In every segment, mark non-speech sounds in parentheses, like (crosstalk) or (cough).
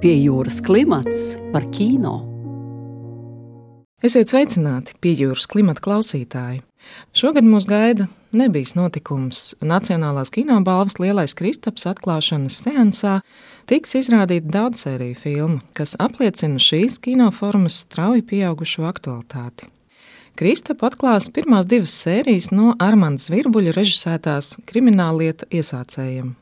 Pie jūras klimats par kino. Esiet sveicināti pie jūras klimata klausītāji. Šogad mūs gaida nebijis notikums. Nacionālās kinobalvas lielais Kristaps atklāšanas seansā tiks izrādīta daudzsēriju filma, kas apliecina šīs kinoformas strauji pieaugušo aktualitāti. Kristapa atklās pirmās divas sērijas no Armānas Virbuļa režisētās krimināllieta iesācējiem.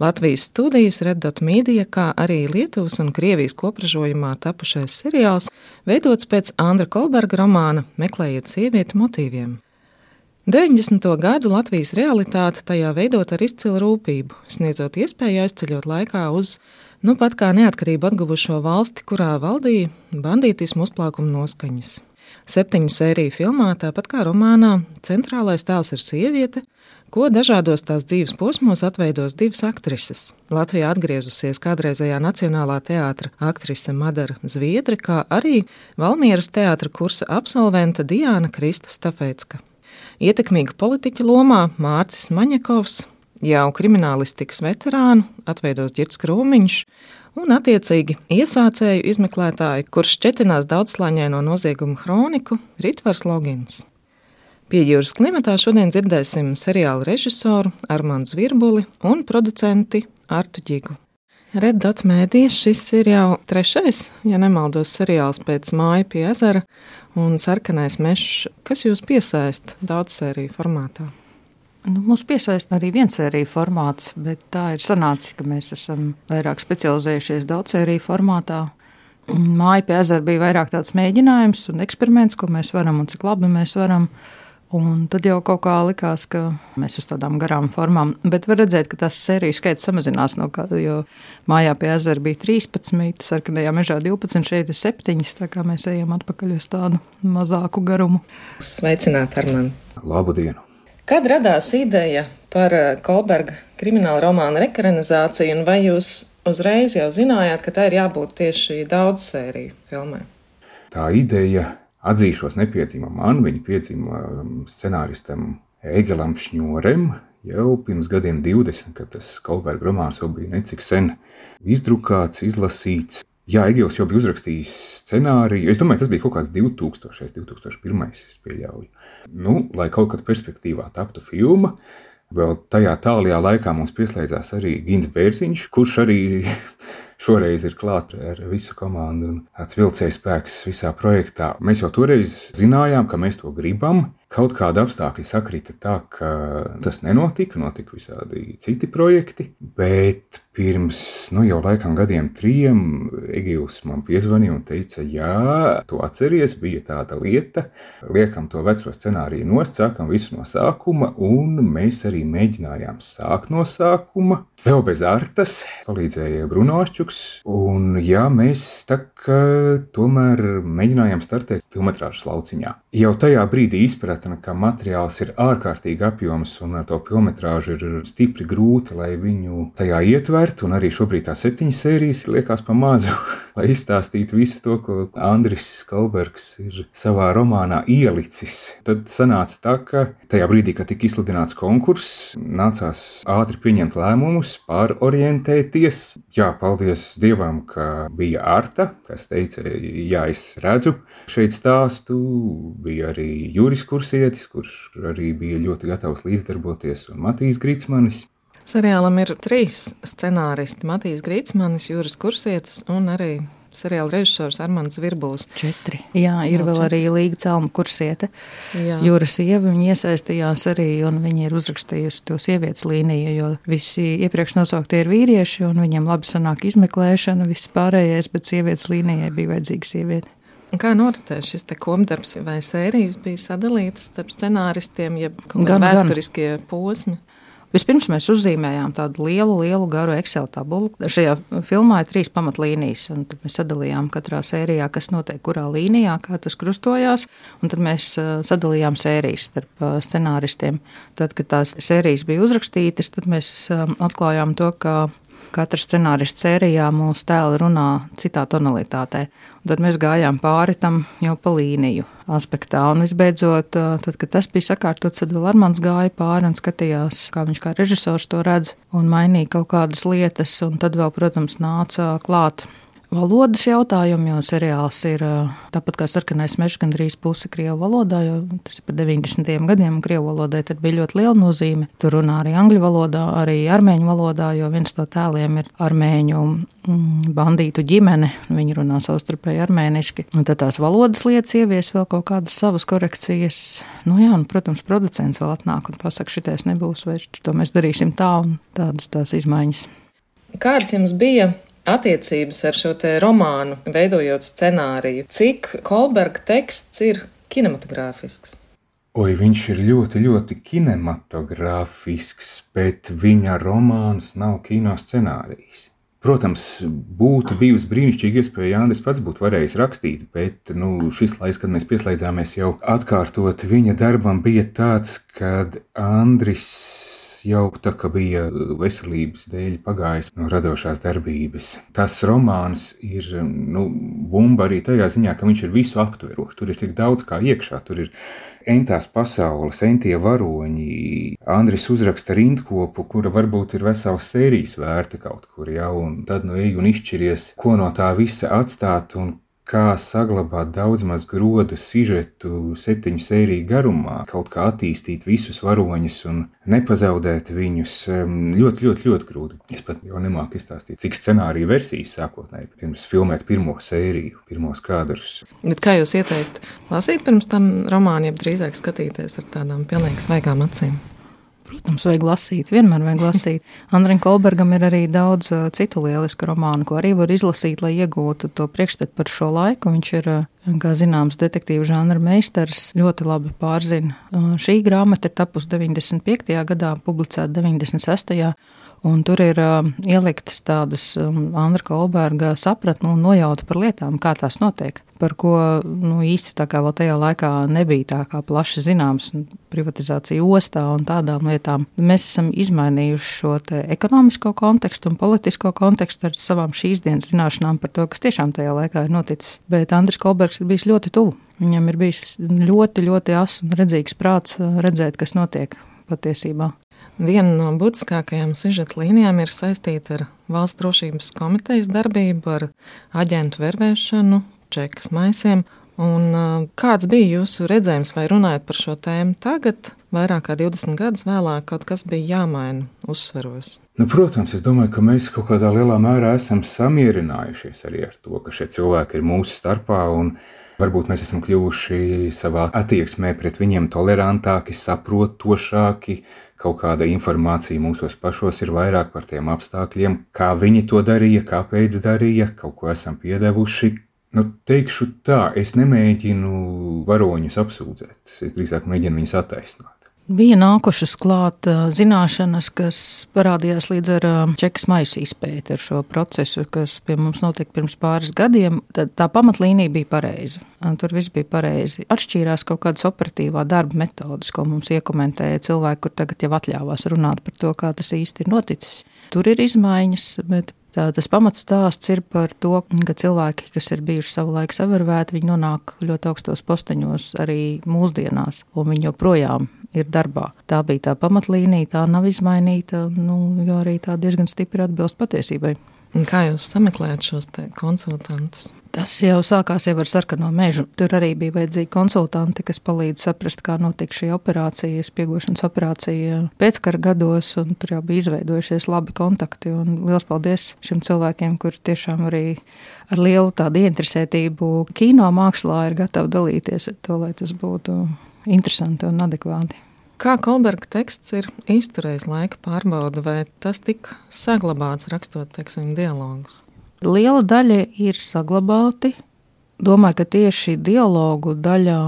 Latvijas studijas Reddot Media, kā arī Lietuvas un Krievijas kopražojumā tapušais seriāls, veidots pēc Andra Kolberga romāna Meklējiet sievieti motīviem. 90. gadu Latvijas realitāte tajā veidot ar izcilu rūpību, sniedzot iespēju aizceļot laikā uz nu pat kā neatkarību atguvušo valsti, kurā valdīja bandītismu uzplaukuma noskaņas. Septiņu sēriju filmā, tāpat kā romānā, centrālais tēls ir sieviete, ko dažādos tās dzīves posmos atveidos divas aktrises. Latvijā atgriezusies kādreizējā Nacionālā teātra aktrise Madara Zviedre, kā arī Valmieras teātra kursa absolvente Diana Krista Stafecka. Ietekmīga politiķa lomā Mārcis Maņakovs, jau kriminālistikas veterānu, atveidos Girts Krūmiņš un, attiecīgi, iesācēju izmeklētāju, kurš šķetinās daudzslāņaino noziegumu kroniku Ritvars Logins. Pie jūras klimatā šodien dzirdēsim seriāla režisoru Armānu Zvirbuli un producentu Artu Čigu. Red Dot Mēdīs šis ir jau trešais, ja nemaldos, seriāls pēc māja pie ezera un sarkanais mežs, kas jūs piesaista daudzsēriju formātā. Nu, mums piesaista arī viensērija formāts, bet tā ir sanācis, ka mēs esam vairāk specializējušies daudzsēriju formātā. Māja pie ezera bija vairāk tāds mēģinājums un eksperiments, ko mēs varam un cik labi mēs varam. Un tad jau kaut kā likās, ka mēs uz tādām garām formām, bet var redzēt, ka tas sēriju skaits samazinās no kāda, jo mājā pie ezera bija 13, sarkanajā mežā 12, šeit ir 7, tā kā mēs ejam atpakaļ uz tādu mazāku garumu. Sveicināti ar mani! Labu dienu! Kad radās ideja par eh, Kolberga krimināla romāna rekranizāciju, un vai jūs uzreiz jau zinājāt, ka tā ir jābūt tieši daudz sēriju filmai? Tā ideja atzīšos nepiecīma man, viņa piecīma um, scenāristam Egelam Šņorem jau pirms gadiem 20, kad tas Kolberga romāns jau bija necik sen izdrukāts, izlasīts. Jā, Egils jau bija uzrakstījis scenāriju. Es domāju, tas bija kaut kāds 2000, 2001. Es pieļauju. Nu, lai kaut kad perspektīvā taptu filma, vēl tajā tālajā laikā mums pieslēdzās arī Gins Bērziņš, kurš arī (laughs) šoreiz ir klāts ar visu komandu un tāds vilcējs spēks visā projektā. Mēs jau toreiz zinājām, ka mēs to gribam. Kaut kāda apstākļa sakrita tā, ka tas nenotika, notika visādi citi projekti, bet pirms nu, jau laikam gadiem trim Egils man piezvanīja un teica, jā, tu atceries, bija tāda lieta, liekam to veco scenāriju nost, sākam visu no sākuma, un mēs arī mēģinājām sākt no sākuma, vēl bez artas, palīdzēja Brunošķuks, un jā, mēs tā kā tomēr mēģinājām startēt filmetrāžas lauciņā. Jau tajā brīdī izpratne, ka materiāls ir ārkārtīgi apjoms un ar to filmetrāžu ir stipri grūti, lai viņu tajā ietvertu, un arī šobrīd tās septiņas sērijas liekas pa mazu, (laughs) lai izstāstītu visu to, ko Andris Kalbergs ir savā romānā ielicis. Tad sanāca tā, ka tajā brīdī, kad tika izsludināts konkurss, nācās ātri pieņemt lēmumus, pārorientēties. Jā, paldies Dievam, ka bija Arta, kas teica, jā, es redzu šeit stāstu, bija arī Juris Kursietis, kurš arī bija ļoti gatavs līdzdarboties, un Matīs Grīsmanis. Seriālam ir trīs scenāristi - Matīs Grīsmanis, Juris Kursietis un arī seriāla režisors Armāns Virbulis. Četri. Jā, ir Jā, vēl četri. arī Līga Celma kursiete. Jā. Jūra sieva, viņa iesaistījās arī, un viņa ir uzrakstījusi to sievietes līniju, jo visi iepriekš nosauktie ir vīrieši, un viņiem labi sanāk izmeklēšana, viss pārējais, bet sievietes līnijai bija vajadzīga sieviete. Kā noritēja šis komdarbs vai sērijas bija sadalītas starp scenāristiem, jeb kaut kādi vēsturiskie posmi? Vispirms mēs uzzīmējām tādu lielu, lielu garu Excel tabulu. Šajā filmā ir trīs pamatlīnijas, un tad mēs sadalījām katrā sērijā, kas notiek kurā līnijā, kā tas krustojās, un tad mēs sadalījām sērijas starp scenāristiem. Tad, kad tās sērijas bija uzrakstītas, tad mēs atklājām to, ka Katra scenārista sērijā mūsu tēli runā citā tonalitātē. Un tad mēs gājām pāri tam jau pa līniju aspektā. Un visbeidzot, tad, kad tas bija sakārtots, tad vēl Armāns gāja pāri un skatījās, kā viņš kā režisors to redz un mainīja kaut kādas lietas. Un tad vēl, protams, nāca klāt valodas jautājumu, jo seriāls ir tāpat kā sarkanais mežs, gandrīz pusi krievu valodā, jo tas ir par 90. gadiem, un krievu valodai tad bija ļoti liela nozīme. Tur runā arī angļu valodā, arī armēņu valodā, jo viens no tēliem ir armēņu mm, bandītu ģimene. Viņi runā savstarpēji armēniski. Un tad tās valodas lietas ievies vēl kaut kādas savas korekcijas. Nu, jā, un, protams, producents vēl atnāk un pasaka, šitais nebūs vairs, to mēs darīsim tā un tādas tās izmaiņas. Kādas jums bija attiecības ar šo te romānu, veidojot scenāriju? Cik Kolberga teksts ir kinematogrāfisks? Oi, viņš ir ļoti, ļoti kinematogrāfisks, bet viņa romāns nav kino scenārijs. Protams, būtu bijusi brīnišķīga iespēja, ja Andris pats būtu varējis rakstīt, bet nu, šis laiks, kad mēs pieslēdzāmies jau atkārtot viņa darbam, bija tāds, kad Andris jau tā kā bija veselības dēļ pagājis no radošās darbības. Tas romāns ir nu, bumba arī tajā ziņā, ka viņš ir visu aptverošs. Tur ir tik daudz kā iekšā. Tur ir entās pasaules, entie varoņi. Andris uzraksta rindkopu, kura varbūt ir vesels sērijas vērta kaut kur jau, un tad nu ej un izšķiries, ko no tā visa atstāt un kā saglabāt daudz maz grodu sižetu septiņu sēriju garumā, kaut kā attīstīt visus varoņus un nepazaudēt viņus. Ļoti, ļoti, ļoti grūti. Es pat jau nemāku izstāstīt, cik scenāriju versijas sākotnēji pirms filmēt pirmo sēriju, pirmos kadrus. Bet kā jūs ieteiktu lasīt pirms tam romānu, jeb drīzāk skatīties ar tādām pilnīgi svaigām acīm? Protams, vajag lasīt, vienmēr vajag lasīt. Andrim Kolbergam ir arī daudz citu lielisku romānu, ko arī var izlasīt, lai iegūtu to priekšstatu par šo laiku. Viņš ir, kā zināms, detektīvu žanra meistars, ļoti labi pārzina. Šī grāmata ir tapusi 95. gadā, publicēta 96. Un tur ir uh, ieliktas tādas um, Andra Kolberga sapratne un nojauta par lietām, kā tās notiek. Par ko nu, īsti tā kā vēl tajā laikā nebija tā kā plaši zināms, privatizācija ostā un tādām lietām. Mēs esam izmainījuši šo ekonomisko kontekstu un politisko kontekstu ar savām šīs dienas zināšanām par to, kas tiešām tajā laikā ir noticis. Bet Andris Kolbergs ir bijis ļoti tuvu. Viņam ir bijis ļoti, ļoti asins un redzīgs prāts redzēt, kas notiek patiesībā. Viena no būtiskākajām sižeta līnijām ir saistīta ar Valsts drošības komitejas darbību, ar aģentu vervēšanu, čekas maisiem. Un, kāds bija jūsu redzējums vai runājot par šo tēmu tagad, vairāk kā 20 gadus vēlāk, kaut kas bija jāmaina uzsveros? Nu, protams, es domāju, ka mēs kaut kādā lielā mērā esam samierinājušies arī ar to, ka šie cilvēki ir mūsu starpā. Varbūt mēs esam kļuvuši savā attieksmē pret viņiem tolerantāki, saprotošāki, kaut kāda informācija mūsos pašos ir vairāk par tiem apstākļiem, kā viņi to darīja, kāpēc darīja, kaut ko esam piedevuši. Nu, teikšu tā, es nemēģinu varoņus apsūdzēt, es drīzāk mēģinu viņus attaisnot. Bija nākušas klāt zināšanas, kas parādījās līdz ar čekas maisu izpēti ar šo procesu, kas pie mums notika pirms pāris gadiem. Tad tā pamatlīnija bija pareiza. Tur viss bija pareizi. Atšķīrās kaut kādas operatīvā darba metodas, ko mums iekomentēja cilvēki, kur tagad jau atļāvās runāt par to, kā tas īsti ir noticis. Tur ir izmaiņas, bet Tā, tas pamatstāsts ir par to, ka cilvēki, kas ir bijuši savulaik savarvēti, viņi nonāk ļoti augstos posteņos arī mūsdienās, un viņi joprojām ir darbā. Tā bija tā pamatlīnija, tā nav izmainīta, nu, jo arī tā diezgan stipri atbilst patiesībai. Kā jūs sameklējat šos konsultantus? Tas jau sākās jau ar sarkano mežu. Tur arī bija vajadzīgi konsultanti, kas palīdz saprast, kā notika šī operācija, spiegošanas operācija pēckara gados, un tur jau bija izveidojušies labi kontakti. Lielas paldies šiem cilvēkiem, kur tiešām arī ar lielu tādu interesētību kino mākslā ir gatavi dalīties ar to, lai tas būtu interesanti un adekvāti. Kā Kolberga teksts ir izturējis laika pārbaudu, vai tas tika saglabāts rakstot, teiksim, dialogus? Liela daļa ir saglabāti. Domāju, ka tieši dialogu daļā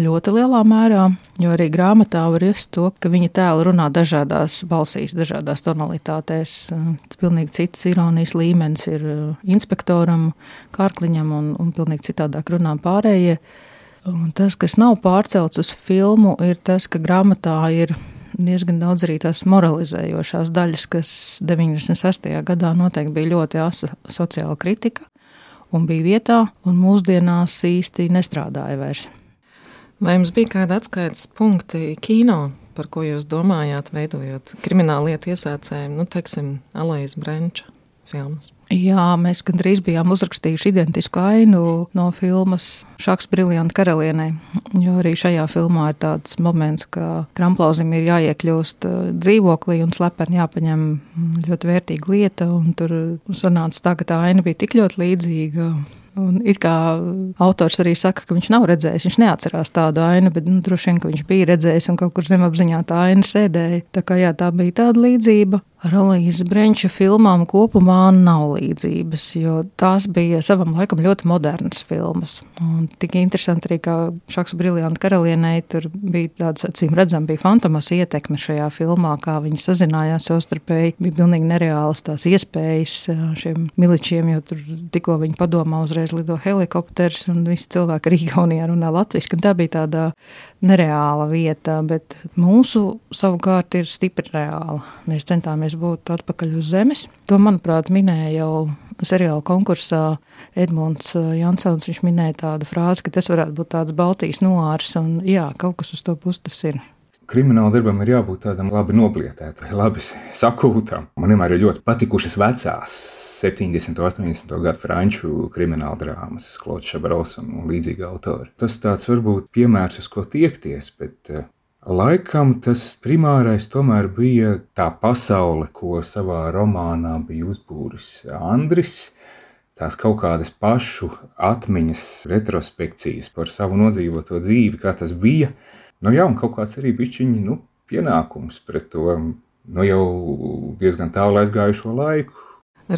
ļoti lielā mērā, jo arī grāmatā var just to, ka viņa tēli runā dažādās balsīs, dažādās tonalitātēs. Tas pilnīgi cits ironijas līmenis ir inspektoram, kārkliņam un, un pilnīgi citādāk runā pārējie. Un tas, kas nav pārcelts uz filmu, ir tas, ka grāmatā ir diezgan daudz arī tās moralizējošās daļas, kas 96. gadā noteikti bija ļoti asa sociāla kritika un bija vietā, un mūsdienās īsti nestrādāja vairs. Vai jums bija kādi atskaites punkti kino, par ko jūs domājāt, veidojot kriminālu lietu iesācēju, nu, teiksim, Alojas Brenča? Filmas. Jā, mēs gandrīz bijām uzrakstījuši identisku ainu no filmas Šaks Briljanta karalienei. Jo arī šajā filmā ir tāds moments, ka Kramplauzim ir jāiekļūst uh, dzīvoklī un slepeni jāpaņem ļoti vērtīga lieta. Tur sanāca tā, ka tā aina bija tik ļoti līdzīga Un it kā autors arī saka, ka viņš nav redzējis, viņš neatcerās tādu ainu, bet nu, droši vien, viņš bija redzējis un kaut kur zemapziņā tā aina sēdēja. Tā kā jā, tā bija tāda līdzība. Ar Alīzes Brenča filmām kopumā nav līdzības, jo tās bija savam laikam ļoti modernas filmas. Un tik interesanti arī, ka Šaks Briljanta karalienei tur bija tāds, acīm redzam, bija fantomas ietekme šajā filmā, kā viņi sazinājās savstarpēji. Bija pilnīgi nereālas tās iespējas šiem miličiem, jo tur tikko viņi padomā uzreiz lido helikopters un visi cilvēki arī Igaunijā runā latviski. Tā bija tāda nereāla vieta, bet mūsu savukārt ir stipri reāla. Mēs centāmies būt atpakaļ uz zemes. To, manuprāt, minēja jau seriāla konkursā Edmunds uh, Jansons. Viņš minēja tādu frāzi, ka tas varētu būt tāds Baltijas noārs, un jā, kaut kas uz to puses ir. Krimināla darbam ir jābūt tādam labi noblietētam, labi sakūtam. Man vienmēr ir ļoti patikušas vecās 70. un 80. gadu franču krimināla drāmas, Klauds Šabraus un, līdzīgi autori. Tas tāds varbūt piemērs, uz ko tiekties, bet uh, Laikam tas primārais tomēr bija tā pasaule, ko savā romānā bija uzbūris Andris. Tās kaut kādas pašu atmiņas, retrospekcijas par savu nodzīvoto dzīvi, kā tas bija. Nu, jā, un kaut kāds arī bišķiņi, nu, pienākums pret to nu, jau diezgan tālu aizgājušo laiku.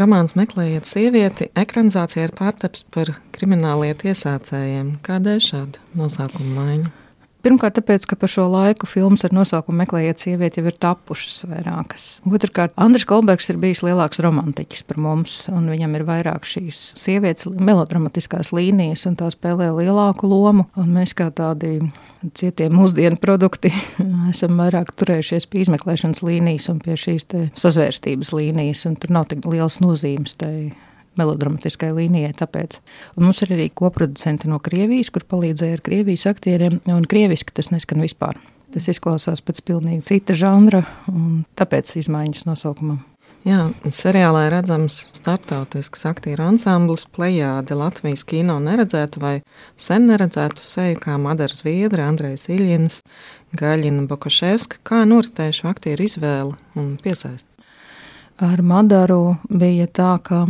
Romāns meklējiet sievieti, ekranizācija ir pārtaps par kriminālietu iesācējiem. Kādēļ šāda nosaukuma maiņa? Pirmkārt, tāpēc, ka par šo laiku filmas ar nosaukumu Meklējiet sievieti jau ir tapušas vairākas. Otrkārt, Andris Kolbergs ir bijis lielāks romantiķis par mums, un viņam ir vairāk šīs sievietes melodramatiskās līnijas, un tā spēlē lielāku lomu. Un mēs kā tādi cietie mūsdienu produkti (laughs) esam vairāk turējušies pie izmeklēšanas līnijas un pie šīs sazvērstības līnijas, un tur nav tik liels nozīmes tai melodramatiskai līnijai. Tāpēc. Un mums ir arī koproducenti no Krievijas, kur palīdzēja ar Krievijas aktieriem, un krieviski tas neskan vispār. Tas izklausās pēc pilnīgi cita žanra, un tāpēc izmaiņas nosaukumam. Jā, seriālā ir redzams starptautisks aktieru ansamblis, plējāde Latvijas kino neredzētu vai sen neredzētu seju, kā Madara Zviedra, Andrejs Iļins, Gaļina Bokaševska, kā noritējuši aktieru izvēle un piesaist. Ar Madaru bija tā, ka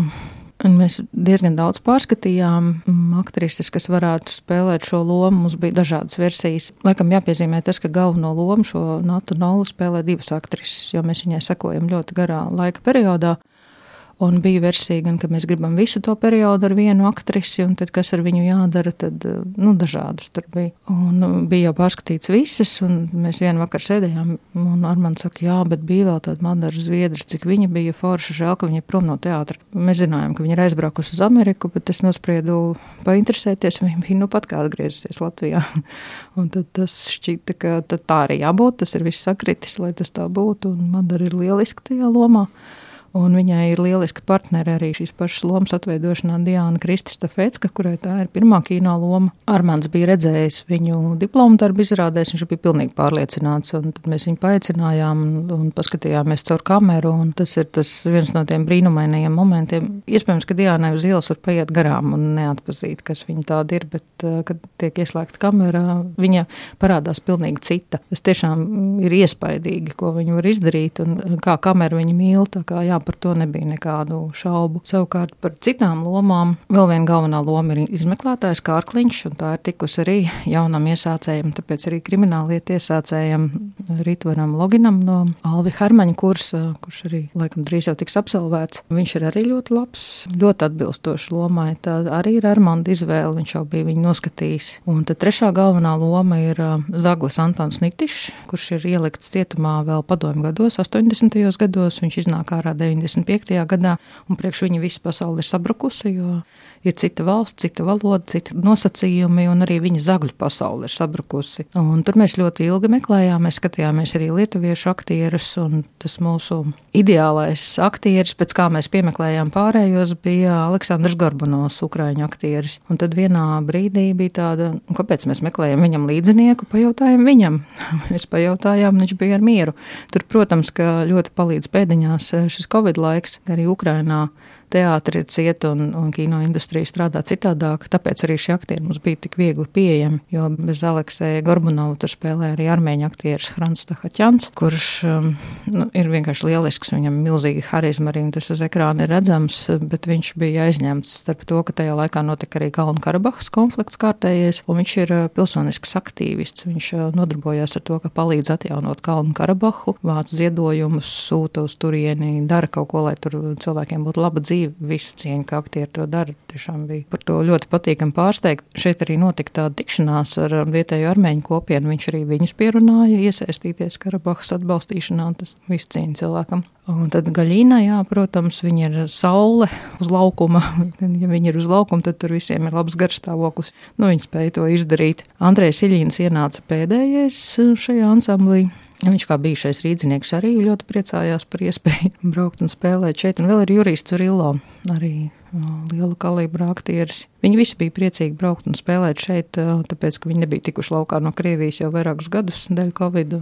Un mēs diezgan daudz pārskatījām mm, aktrises, kas varētu spēlēt šo lomu. Mums bija dažādas versijas. Laikam jāpiezīmē tas, ka galveno lomu šo Natu Nolu spēlē divas aktrises, jo mēs viņai sekojam ļoti garā laika periodā. Un bija versija, gan, ka mēs gribam visu to periodu ar vienu aktrisi, un tad, kas ar viņu jādara, tad nu, dažādas tur bija. Un nu, bija jau pārskatīts visas, un mēs vienu vakaru sēdējām, un Armāns saka, jā, bet bija vēl tāda Madara Zviedra, cik viņa bija forša, žēl, ka viņa ir prom no teātra. Mēs zinājām, ka viņa ir aizbraukusi uz Ameriku, bet es nospriedu painteresēties, viņa bija nu pat kā atgriezusies Latvijā. (laughs) un tad tas šķita, ka tā arī jābūt, tas ir viss sakritis, lai tas tā būtu, un Madara ir lieliski tajā lomā. Un viņai ir lieliska partneri arī šīs pašas lomas atveidošanā Diana Kristista Fecka, kurai tā ir pirmā kino loma. Armāns bija redzējis viņu diplomu darbu izrādēs, viņš bija pilnīgi pārliecināts, tad mēs viņu paaicinājām un, paskatījāmies caur kameru, tas ir tas viens no tiem brīnumainajiem momentiem. Iespējams, ka Diānai uz ielas var paiet garām un neatpazīt, kas viņa tāda ir, bet, kad tiek ieslēgta kamera, viņa parādās pilnīgi cita. Tas tiešām ir iespaidīgi, ko viņa var izdarīt, un kā kamera viņa mīl, tā kā jā, par to nebija nekādu šaubu. Savukārt par citām lomām vēl viena galvenā loma ir izmeklētājs Kārkliņš, un tā ir tikusi arī jaunam iesācējam, tāpēc arī krimināliet iesācējam Ritvaram Loginam no Alvi Hermaņa kursa, kurš arī laikam drīz jau tiks absolvēts. Viņš ir arī ļoti labs, ļoti atbilstošs lomai. Tā arī ir Armanda izvēle, viņš jau bija viņu noskatījis. Un tad trešā galvenā loma ir Zaglis Antons Nitišs, kurš ir ielikts cietumā vēl padomju gados, 80. gados. Viņš iznāk ārā 95. gadā, un priekš viņa visa pasaule ir sabrukusi, jo ir cita valsts, cita valoda, citi nosacījumi, un arī viņa zagļu pasaule ir sabrukusi. Un tur mēs ļoti ilgi meklējām, mēs skatījāmies arī lietuviešu aktierus, un tas mūsu ideālais aktieris, pēc kā mēs piemeklējām pārējos, bija Aleksandrs Gorbanovs, ukraiņu aktieris. Un tad vienā brīdī bija tāda, kāpēc mēs meklējam viņam līdzinieku, pajautājām viņam. (laughs) mēs pajautājām, viņš bija ar mieru. Tur, protams, ka ļoti palīdz pēdiņās šis Covid laiks, arī Ukrainā teātris ir cieta un, un kino industrija strādā citādāk. Tāpēc arī šie aktieri mums bija tik viegli pieejami. Jo bez Alekseja Gorbunovā tur spēlē arī armēņu aktieris Hrants Tahaķans, kurš um, nu, ir vienkārši lielisks. Viņam ir milzīga harizma arī tas uz ekrāna ir redzams, bet viņš bija aizņemts starp to, ka tajā laikā notika arī Kalnu Karabahas konflikts kārtējies, un viņš ir uh, pilsonisks aktīvists. Viņš uh, nodarbojās ar to, ka palīdz atjaunot Kalnu Karabahu, vāc ziedojumus, sūta uz turieni, dara kaut ko, lai tur cilvēkiem būtu laba dzīve dzīve, visu cieņu, kā aktieri to dara. Tiešām bija par to ļoti patīkami pārsteigt. Šeit arī notika tāda tikšanās ar um, vietējo armēņu kopienu. Viņš arī viņus pierunāja iesaistīties Karabahas atbalstīšanā. Tas visu cieņu cilvēkam. Un tad gaļīnā, jā, protams, viņa ir saule uz laukuma. (laughs) Ja viņi ir uz laukuma, tad tur visiem ir labs garstāvoklis. Nu, viņi spēja to izdarīt. Andrejs Iļīns ienāca pēdējais uh, šajā ansamblī. Viņš kā bijušais rīznieks arī ļoti priecājās par iespēju (laughs) braukt un spēlēt šeit. Un vēl ir Jurijs Curillo, arī liela kalibra aktieris. Viņi visi bija priecīgi braukt un spēlēt šeit, tāpēc, ka viņi nebija tikuši laukā no Krievijas jau vairākus gadus dēļ Covid.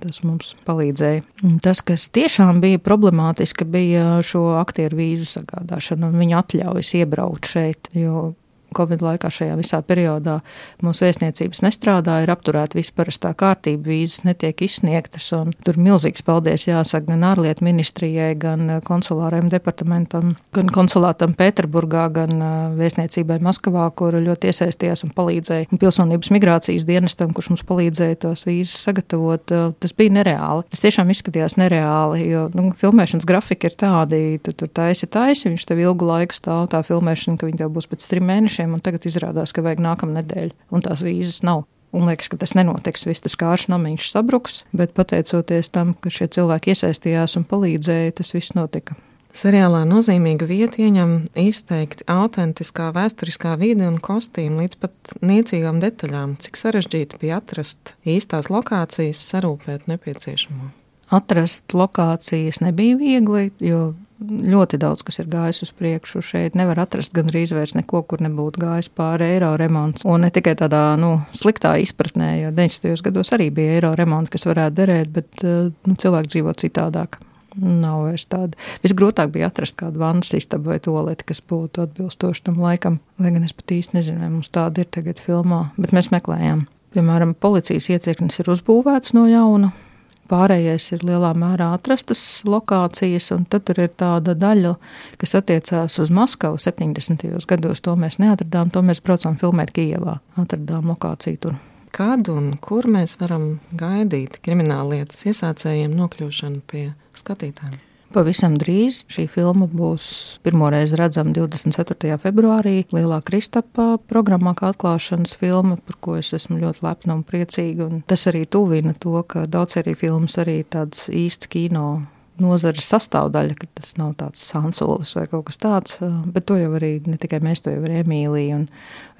Tas mums palīdzēja. Tas, kas tiešām bija problemātiski, bija šo aktieru vīzu sagādāšana un viņa atļaujas iebraukt šeit. Jo Covid laikā šajā visā periodā mūsu vēstniecības nestrādāja, ir apturēta visparastā kārtība, vīzas netiek izsniegtas, un tur milzīgs paldies jāsaka gan ārlietu ministrijai, gan konsulārajam departamentam, gan konsulātam Pēterburgā, gan vēstniecībai Maskavā, kur ļoti iesaistījās un palīdzēja, un pilsonības migrācijas dienestam, kurš mums palīdzēja tos vīzas sagatavot. Tas bija nereāli. Tas tiešām izskatījās nereāli, jo nu, filmēšanas grafika ir tādi, tu tur taisi, taisi, viņš tev ilgu laiku stāv tā filmēšana, ka viņi tev būs pēc trim mēnešiem mēnešiem, un tagad izrādās, ka vajag nākamā nedēļa, un tās vīzas nav. Un liekas, ka tas nenotiks. Viss tas kārš namiņš sabruks, bet pateicoties tam, ka šie cilvēki iesaistījās un palīdzēja, tas viss notika. Seriālā nozīmīga vieta ieņem izteikti autentiskā vēsturiskā vide un kostīmi līdz pat niecīgām detaļām. Cik sarežģīti bija atrast īstās lokācijas, sarūpēt nepieciešamo. Atrast lokācijas nebija viegli, jo ļoti daudz kas ir gājis uz priekšu. Šeit nevar atrast gandrīz vairs neko, kur nebūtu gājis pāri eiro remonts. Un ne tikai tādā nu, sliktā izpratnē, jo 90. gados arī bija eiro remonti, kas varētu derēt, bet eh, nu, cilvēki dzīvo citādāk. Nav vairs tāda. Visgrūtāk bija atrast kādu vannas istabu vai toleti, kas būtu atbilstoši tam laikam. Lai gan es pat īsti nezinu, vai mums tāda ir tagad filmā, bet mēs meklējām. Piemēram, policijas iecirknis ir uzbūvēts no jauna, Pārējais ir lielā mērā atrastas lokācijas, un tad ir tāda daļa, kas attiecās uz Maskavu 70. gados. To mēs neatradām, to mēs braucām filmēt Kijevā. Atradām lokāciju tur. Kad un kur mēs varam gaidīt krimināllietas iesācējiem nokļūšanu pie skatītājiem? Pavisam drīz šī filma būs pirmoreiz redzama 24. februārī Lielā Kristapa programmā, kā atklāšanas filma, par ko es esmu ļoti lepna un priecīga. Un tas arī tuvina to, ka daudz arī filmas arī tāds īsts kino nozares sastāvdaļa, ka tas nav tāds sansolis vai kaut kas tāds. Bet to jau arī ne tikai mēs, to jau arī Emīlija un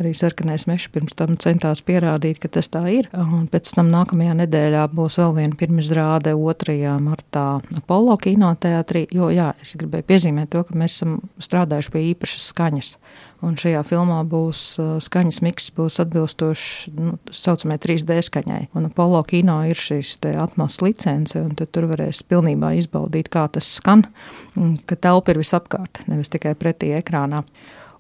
arī Sarkanais Mešs pirms tam centās pierādīt, ka tas tā ir. Un pēc tam nākamajā nedēļā būs vēl viena pirmizrāde 2. martā Apollo kinoteātrī, jo jā, es gribēju piezīmēt to, ka mēs esam strādājuši pie īpašas skaņas. Un šajā filmā būs uh, skaņas miks, būs atbilstošs nu, tā saucamajai 3D skaņai. Un Apollo kino ir šīs atmosfēras licence, un tur varēs pilnībā izbaudīt, kā tas skan, ka telpa ir visapkārt, nevis tikai pretī ekrānā.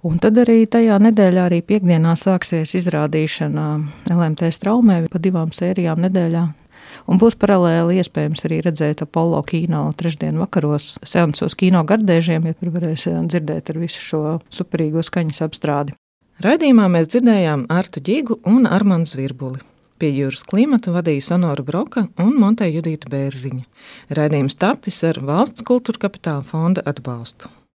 Un tad arī tajā nedēļā, arī piekdienā, sāksies izrādīšana LMT straumē pa divām sērijām nedēļā. Un būs paralēli iespējams arī redzēt Apollo kino trešdien vakaros, seansos kino gardēžiem, ja tur varēs eh, dzirdēt ar visu šo superīgo skaņas apstrādi. Raidījumā mēs dzirdējām Artu Ģigu un Armānu Zvirbuli. Pie jūras klimata vadīja Sonora Broka un Monteja Judīta Bērziņa. Raidījums tapis ar valsts kultūra kapitāla fonda atbalstu.